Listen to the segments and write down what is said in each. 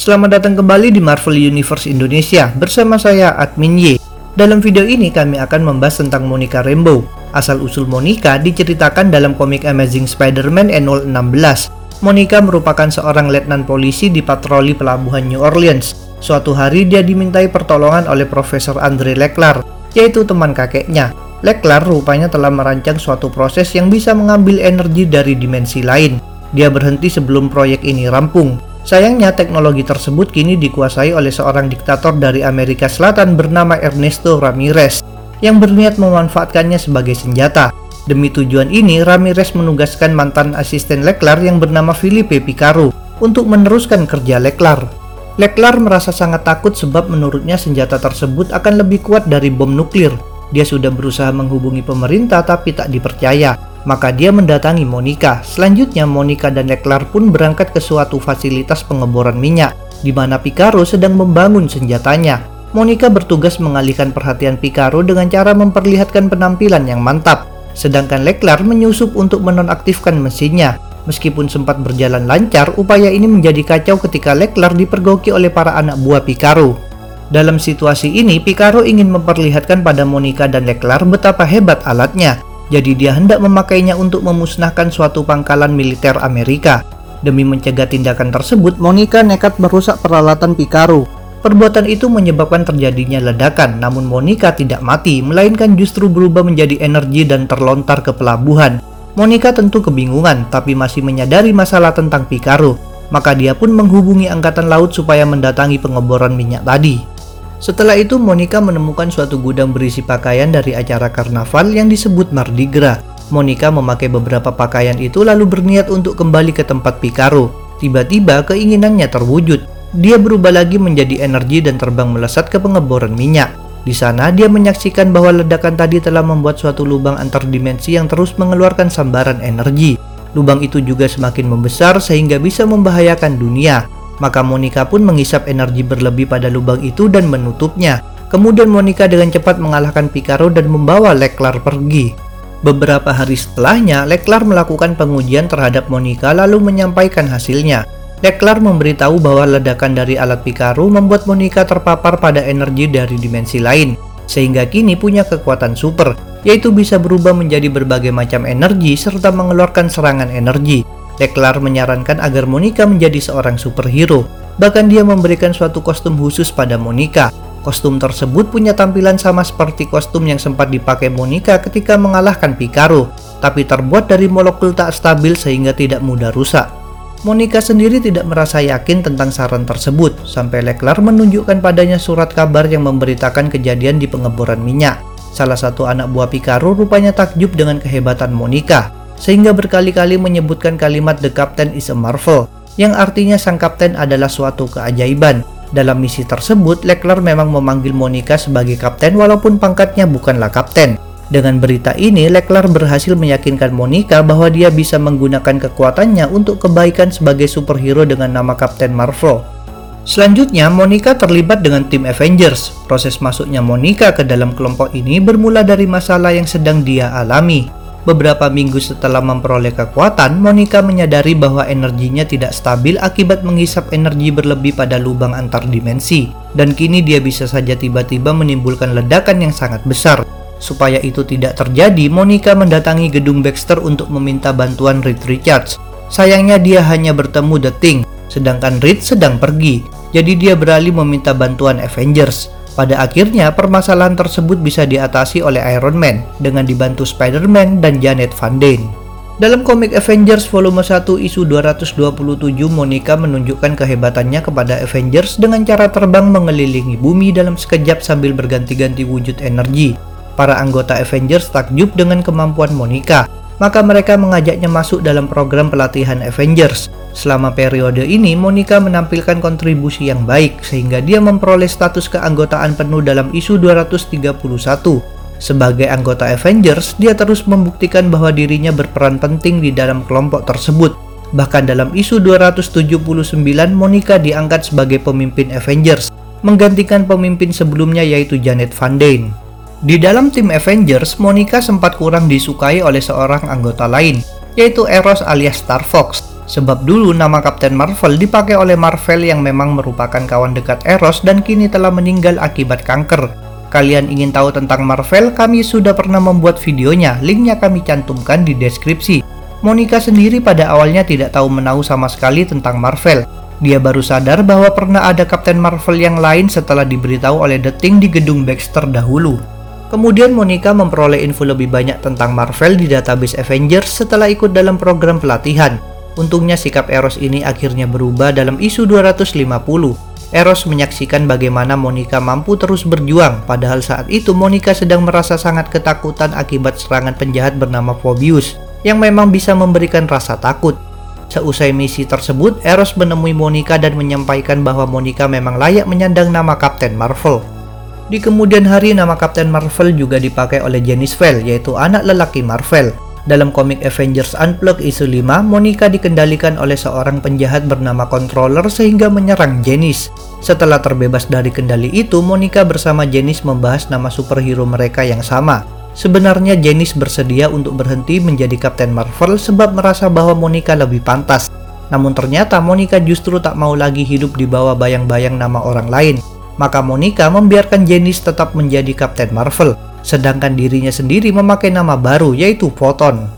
Selamat datang kembali di Marvel Universe Indonesia bersama saya Admin Y. Dalam video ini kami akan membahas tentang Monica Rambeau. Asal-usul Monica diceritakan dalam komik Amazing Spider-Man N016. Monica merupakan seorang letnan polisi di patroli pelabuhan New Orleans. Suatu hari dia dimintai pertolongan oleh Profesor Andre Leclerc, yaitu teman kakeknya. Leclerc rupanya telah merancang suatu proses yang bisa mengambil energi dari dimensi lain. Dia berhenti sebelum proyek ini rampung. Sayangnya teknologi tersebut kini dikuasai oleh seorang diktator dari Amerika Selatan bernama Ernesto Ramirez yang berniat memanfaatkannya sebagai senjata. Demi tujuan ini, Ramirez menugaskan mantan asisten Leclerc yang bernama Felipe Picaro untuk meneruskan kerja Leclerc. Leclerc merasa sangat takut sebab menurutnya senjata tersebut akan lebih kuat dari bom nuklir. Dia sudah berusaha menghubungi pemerintah tapi tak dipercaya. Maka dia mendatangi Monica. Selanjutnya Monica dan Leclerc pun berangkat ke suatu fasilitas pengeboran minyak, di mana Picaro sedang membangun senjatanya. Monica bertugas mengalihkan perhatian Picaro dengan cara memperlihatkan penampilan yang mantap, sedangkan Leclerc menyusup untuk menonaktifkan mesinnya. Meskipun sempat berjalan lancar, upaya ini menjadi kacau ketika Leclerc dipergoki oleh para anak buah Picaro. Dalam situasi ini, Picaro ingin memperlihatkan pada Monica dan Leclerc betapa hebat alatnya, jadi dia hendak memakainya untuk memusnahkan suatu pangkalan militer Amerika. Demi mencegah tindakan tersebut, Monica nekat merusak peralatan Picaro. Perbuatan itu menyebabkan terjadinya ledakan, namun Monica tidak mati, melainkan justru berubah menjadi energi dan terlontar ke pelabuhan. Monica tentu kebingungan, tapi masih menyadari masalah tentang Picaro. Maka dia pun menghubungi Angkatan Laut supaya mendatangi pengeboran minyak tadi. Setelah itu Monica menemukan suatu gudang berisi pakaian dari acara karnaval yang disebut Mardi Gras. Monica memakai beberapa pakaian itu lalu berniat untuk kembali ke tempat Picaro. Tiba-tiba keinginannya terwujud. Dia berubah lagi menjadi energi dan terbang melesat ke pengeboran minyak. Di sana dia menyaksikan bahwa ledakan tadi telah membuat suatu lubang antar dimensi yang terus mengeluarkan sambaran energi. Lubang itu juga semakin membesar sehingga bisa membahayakan dunia. Maka Monica pun menghisap energi berlebih pada lubang itu dan menutupnya. Kemudian Monica dengan cepat mengalahkan Picaro dan membawa Leclerc pergi. Beberapa hari setelahnya, Leclerc melakukan pengujian terhadap Monica lalu menyampaikan hasilnya. Leclerc memberitahu bahwa ledakan dari alat Picaro membuat Monica terpapar pada energi dari dimensi lain, sehingga kini punya kekuatan super, yaitu bisa berubah menjadi berbagai macam energi serta mengeluarkan serangan energi. Leclerc menyarankan agar Monica menjadi seorang superhero. Bahkan dia memberikan suatu kostum khusus pada Monica. Kostum tersebut punya tampilan sama seperti kostum yang sempat dipakai Monica ketika mengalahkan Picaro, tapi terbuat dari molekul tak stabil sehingga tidak mudah rusak. Monica sendiri tidak merasa yakin tentang saran tersebut, sampai Leclerc menunjukkan padanya surat kabar yang memberitakan kejadian di pengeboran minyak. Salah satu anak buah Picaro rupanya takjub dengan kehebatan Monica sehingga berkali-kali menyebutkan kalimat The Captain is a Marvel, yang artinya sang kapten adalah suatu keajaiban. Dalam misi tersebut, Leclerc memang memanggil Monica sebagai kapten walaupun pangkatnya bukanlah kapten. Dengan berita ini, Leclerc berhasil meyakinkan Monica bahwa dia bisa menggunakan kekuatannya untuk kebaikan sebagai superhero dengan nama Kapten Marvel. Selanjutnya, Monica terlibat dengan tim Avengers. Proses masuknya Monica ke dalam kelompok ini bermula dari masalah yang sedang dia alami. Beberapa minggu setelah memperoleh kekuatan, Monica menyadari bahwa energinya tidak stabil akibat menghisap energi berlebih pada lubang antar dimensi, dan kini dia bisa saja tiba-tiba menimbulkan ledakan yang sangat besar. Supaya itu tidak terjadi, Monica mendatangi gedung Baxter untuk meminta bantuan Reed Richards. Sayangnya dia hanya bertemu The Thing, sedangkan Reed sedang pergi, jadi dia beralih meminta bantuan Avengers. Pada akhirnya, permasalahan tersebut bisa diatasi oleh Iron Man dengan dibantu Spider-Man dan Janet Van Dyne. Dalam komik Avengers volume 1 isu 227, Monica menunjukkan kehebatannya kepada Avengers dengan cara terbang mengelilingi bumi dalam sekejap sambil berganti-ganti wujud energi. Para anggota Avengers takjub dengan kemampuan Monica, maka mereka mengajaknya masuk dalam program pelatihan Avengers. Selama periode ini, Monica menampilkan kontribusi yang baik sehingga dia memperoleh status keanggotaan penuh dalam isu 231. Sebagai anggota Avengers, dia terus membuktikan bahwa dirinya berperan penting di dalam kelompok tersebut. Bahkan dalam isu 279, Monica diangkat sebagai pemimpin Avengers, menggantikan pemimpin sebelumnya yaitu Janet Van Dyne. Di dalam tim Avengers, Monica sempat kurang disukai oleh seorang anggota lain, yaitu Eros alias Star Fox. Sebab dulu nama Kapten Marvel dipakai oleh Marvel yang memang merupakan kawan dekat Eros dan kini telah meninggal akibat kanker. Kalian ingin tahu tentang Marvel? Kami sudah pernah membuat videonya, linknya kami cantumkan di deskripsi. Monica sendiri pada awalnya tidak tahu menahu sama sekali tentang Marvel. Dia baru sadar bahwa pernah ada Kapten Marvel yang lain setelah diberitahu oleh The Thing di gedung Baxter dahulu. Kemudian Monica memperoleh info lebih banyak tentang Marvel di database Avengers setelah ikut dalam program pelatihan. Untungnya sikap Eros ini akhirnya berubah dalam isu 250. Eros menyaksikan bagaimana Monica mampu terus berjuang, padahal saat itu Monica sedang merasa sangat ketakutan akibat serangan penjahat bernama Phobius, yang memang bisa memberikan rasa takut. Seusai misi tersebut, Eros menemui Monica dan menyampaikan bahwa Monica memang layak menyandang nama Kapten Marvel. Di kemudian hari, nama Kapten Marvel juga dipakai oleh Janice Vale, yaitu anak lelaki Marvel. Dalam komik Avengers Unplugged isu 5, Monica dikendalikan oleh seorang penjahat bernama Controller sehingga menyerang Janice. Setelah terbebas dari kendali itu, Monica bersama Janice membahas nama superhero mereka yang sama. Sebenarnya Janice bersedia untuk berhenti menjadi Kapten Marvel sebab merasa bahwa Monica lebih pantas. Namun ternyata Monica justru tak mau lagi hidup di bawah bayang-bayang nama orang lain. Maka Monica membiarkan Janice tetap menjadi Kapten Marvel sedangkan dirinya sendiri memakai nama baru yaitu Photon.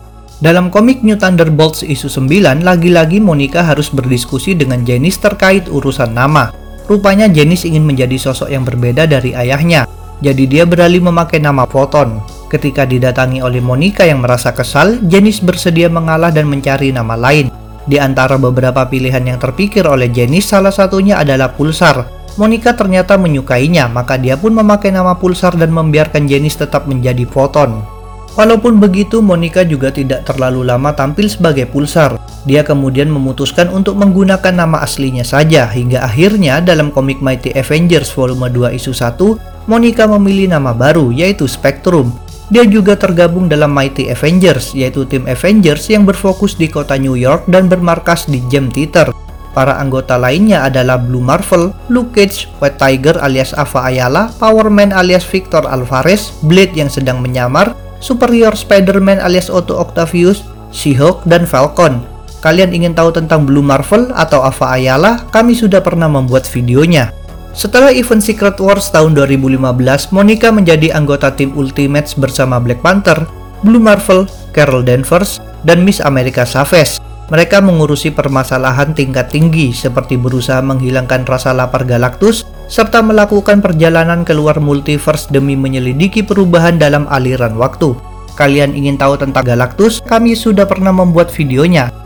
Dalam komik New Thunderbolts isu 9, lagi-lagi Monica harus berdiskusi dengan Janice terkait urusan nama. Rupanya Janice ingin menjadi sosok yang berbeda dari ayahnya, jadi dia beralih memakai nama Photon. Ketika didatangi oleh Monica yang merasa kesal, Janice bersedia mengalah dan mencari nama lain. Di antara beberapa pilihan yang terpikir oleh Janice, salah satunya adalah Pulsar, Monica ternyata menyukainya, maka dia pun memakai nama Pulsar dan membiarkan Janice tetap menjadi Photon. Walaupun begitu, Monica juga tidak terlalu lama tampil sebagai Pulsar. Dia kemudian memutuskan untuk menggunakan nama aslinya saja, hingga akhirnya dalam komik Mighty Avengers volume 2 isu 1, Monica memilih nama baru, yaitu Spectrum. Dia juga tergabung dalam Mighty Avengers, yaitu tim Avengers yang berfokus di kota New York dan bermarkas di Gem Theater. Para anggota lainnya adalah Blue Marvel, Luke Cage, White Tiger alias Ava Ayala, Power Man alias Victor Alvarez, Blade yang sedang menyamar, Superior Spider-Man alias Otto Octavius, She-Hulk, dan Falcon. Kalian ingin tahu tentang Blue Marvel atau Ava Ayala? Kami sudah pernah membuat videonya. Setelah event Secret Wars tahun 2015, Monica menjadi anggota tim Ultimates bersama Black Panther, Blue Marvel, Carol Danvers, dan Miss America Chavez. Mereka mengurusi permasalahan tingkat tinggi seperti berusaha menghilangkan rasa lapar Galactus serta melakukan perjalanan keluar multiverse demi menyelidiki perubahan dalam aliran waktu. Kalian ingin tahu tentang Galactus? Kami sudah pernah membuat videonya.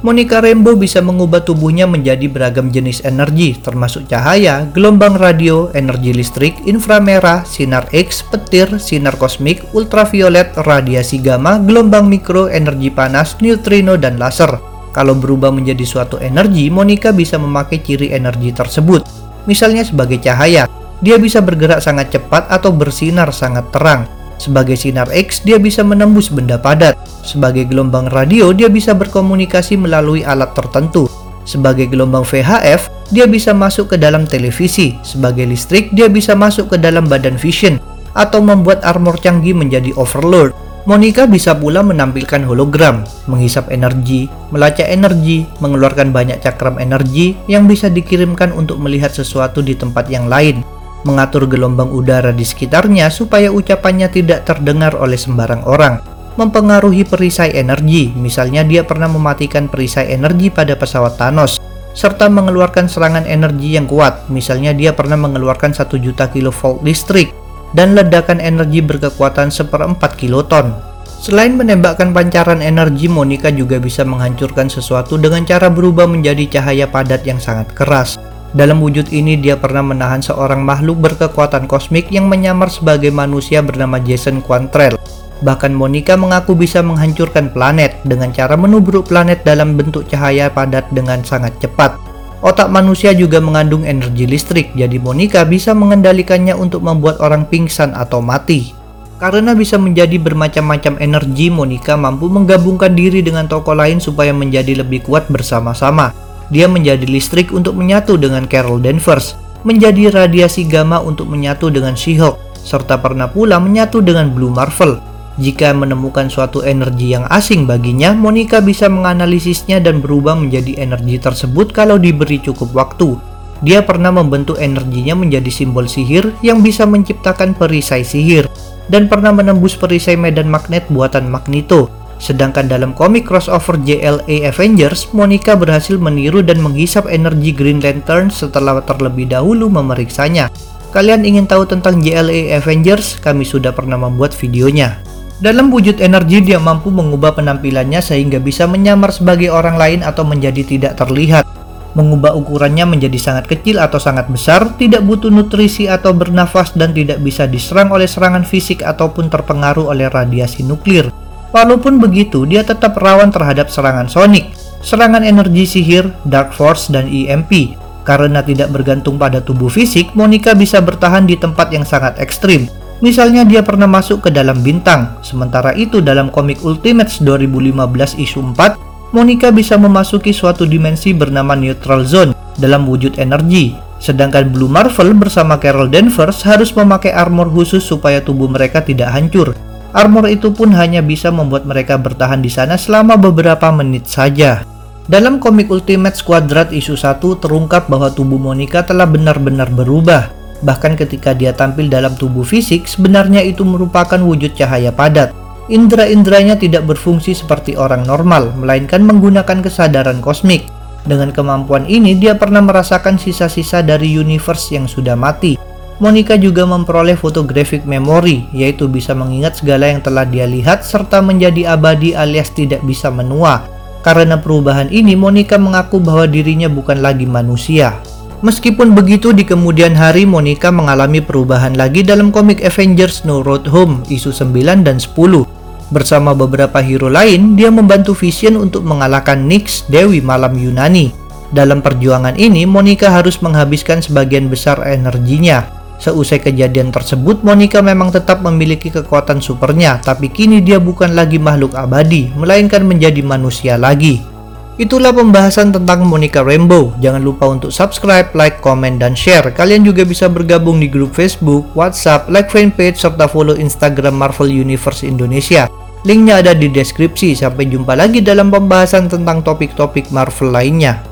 Monica Rambeau bisa mengubah tubuhnya menjadi beragam jenis energi, termasuk cahaya, gelombang radio, energi listrik, inframerah, sinar X, petir, sinar kosmik, ultraviolet, radiasi gamma, gelombang mikro, energi panas, neutrino, dan laser. Kalau berubah menjadi suatu energi, Monica bisa memakai ciri energi tersebut. Misalnya sebagai cahaya, dia bisa bergerak sangat cepat atau bersinar sangat terang. Sebagai sinar X, dia bisa menembus benda padat. Sebagai gelombang radio, dia bisa berkomunikasi melalui alat tertentu. Sebagai gelombang VHF, dia bisa masuk ke dalam televisi. Sebagai listrik, dia bisa masuk ke dalam badan vision atau membuat armor canggih menjadi overload. Monica bisa pula menampilkan hologram, menghisap energi, melacak energi, mengeluarkan banyak cakram energi yang bisa dikirimkan untuk melihat sesuatu di tempat yang lain, mengatur gelombang udara di sekitarnya supaya ucapannya tidak terdengar oleh sembarang orang, mempengaruhi perisai energi, misalnya dia pernah mematikan perisai energi pada pesawat Thanos, serta mengeluarkan serangan energi yang kuat, misalnya dia pernah mengeluarkan 1 juta kilovolt listrik dan ledakan energi berkekuatan seperempat kiloton. Selain menembakkan pancaran energi, Monica juga bisa menghancurkan sesuatu dengan cara berubah menjadi cahaya padat yang sangat keras. Dalam wujud ini, dia pernah menahan seorang makhluk berkekuatan kosmik yang menyamar sebagai manusia bernama Jason Quantrell. Bahkan Monica mengaku bisa menghancurkan planet dengan cara menubruk planet dalam bentuk cahaya padat dengan sangat cepat. Otak manusia juga mengandung energi listrik, jadi Monica bisa mengendalikannya untuk membuat orang pingsan atau mati. Karena bisa menjadi bermacam-macam energi, Monica mampu menggabungkan diri dengan tokoh lain supaya menjadi lebih kuat bersama-sama. Dia menjadi listrik untuk menyatu dengan Carol Danvers, menjadi radiasi gamma untuk menyatu dengan She-Hulk, serta pernah pula menyatu dengan Blue Marvel. Jika menemukan suatu energi yang asing baginya, Monica bisa menganalisisnya dan berubah menjadi energi tersebut kalau diberi cukup waktu. Dia pernah membentuk energinya menjadi simbol sihir yang bisa menciptakan perisai sihir, dan pernah menembus perisai medan magnet buatan Magneto. Sedangkan dalam komik crossover JLA Avengers, Monica berhasil meniru dan menghisap energi Green Lantern setelah terlebih dahulu memeriksanya. Kalian ingin tahu tentang JLA Avengers? Kami sudah pernah membuat videonya. Dalam wujud energi, dia mampu mengubah penampilannya sehingga bisa menyamar sebagai orang lain atau menjadi tidak terlihat. Mengubah ukurannya menjadi sangat kecil atau sangat besar, tidak butuh nutrisi atau bernafas dan tidak bisa diserang oleh serangan fisik ataupun terpengaruh oleh radiasi nuklir. Walaupun begitu, dia tetap rawan terhadap serangan sonik, serangan energi sihir, dark force, dan EMP. Karena tidak bergantung pada tubuh fisik, Monica bisa bertahan di tempat yang sangat ekstrim, Misalnya dia pernah masuk ke dalam bintang, sementara itu dalam komik Ultimates 2015 isu 4, Monica bisa memasuki suatu dimensi bernama Neutral Zone dalam wujud energi. Sedangkan Blue Marvel bersama Carol Danvers harus memakai armor khusus supaya tubuh mereka tidak hancur. Armor itu pun hanya bisa membuat mereka bertahan di sana selama beberapa menit saja. Dalam komik Ultimate Squadron isu 1 terungkap bahwa tubuh Monica telah benar-benar berubah. Bahkan ketika dia tampil dalam tubuh fisik, sebenarnya itu merupakan wujud cahaya padat. Indra-indranya tidak berfungsi seperti orang normal, melainkan menggunakan kesadaran kosmik. Dengan kemampuan ini, dia pernah merasakan sisa-sisa dari universe yang sudah mati. Monica juga memperoleh photographic memory, yaitu bisa mengingat segala yang telah dia lihat serta menjadi abadi alias tidak bisa menua. Karena perubahan ini, Monica mengaku bahwa dirinya bukan lagi manusia. Meskipun begitu, di kemudian hari Monica mengalami perubahan lagi dalam komik Avengers No Road Home isu 9 dan 10. Bersama beberapa hero lain, dia membantu Vision untuk mengalahkan Nyx, Dewi Malam Yunani. Dalam perjuangan ini, Monica harus menghabiskan sebagian besar energinya. Seusai kejadian tersebut, Monica memang tetap memiliki kekuatan supernya, tapi kini dia bukan lagi makhluk abadi, melainkan menjadi manusia lagi. Itulah pembahasan tentang Monica Rambeau. Jangan lupa untuk subscribe, like, komen, dan share. Kalian juga bisa bergabung di grup Facebook, WhatsApp, like fanpage, serta follow Instagram Marvel Universe Indonesia. Linknya ada di deskripsi. Sampai jumpa lagi dalam pembahasan tentang topik-topik Marvel lainnya.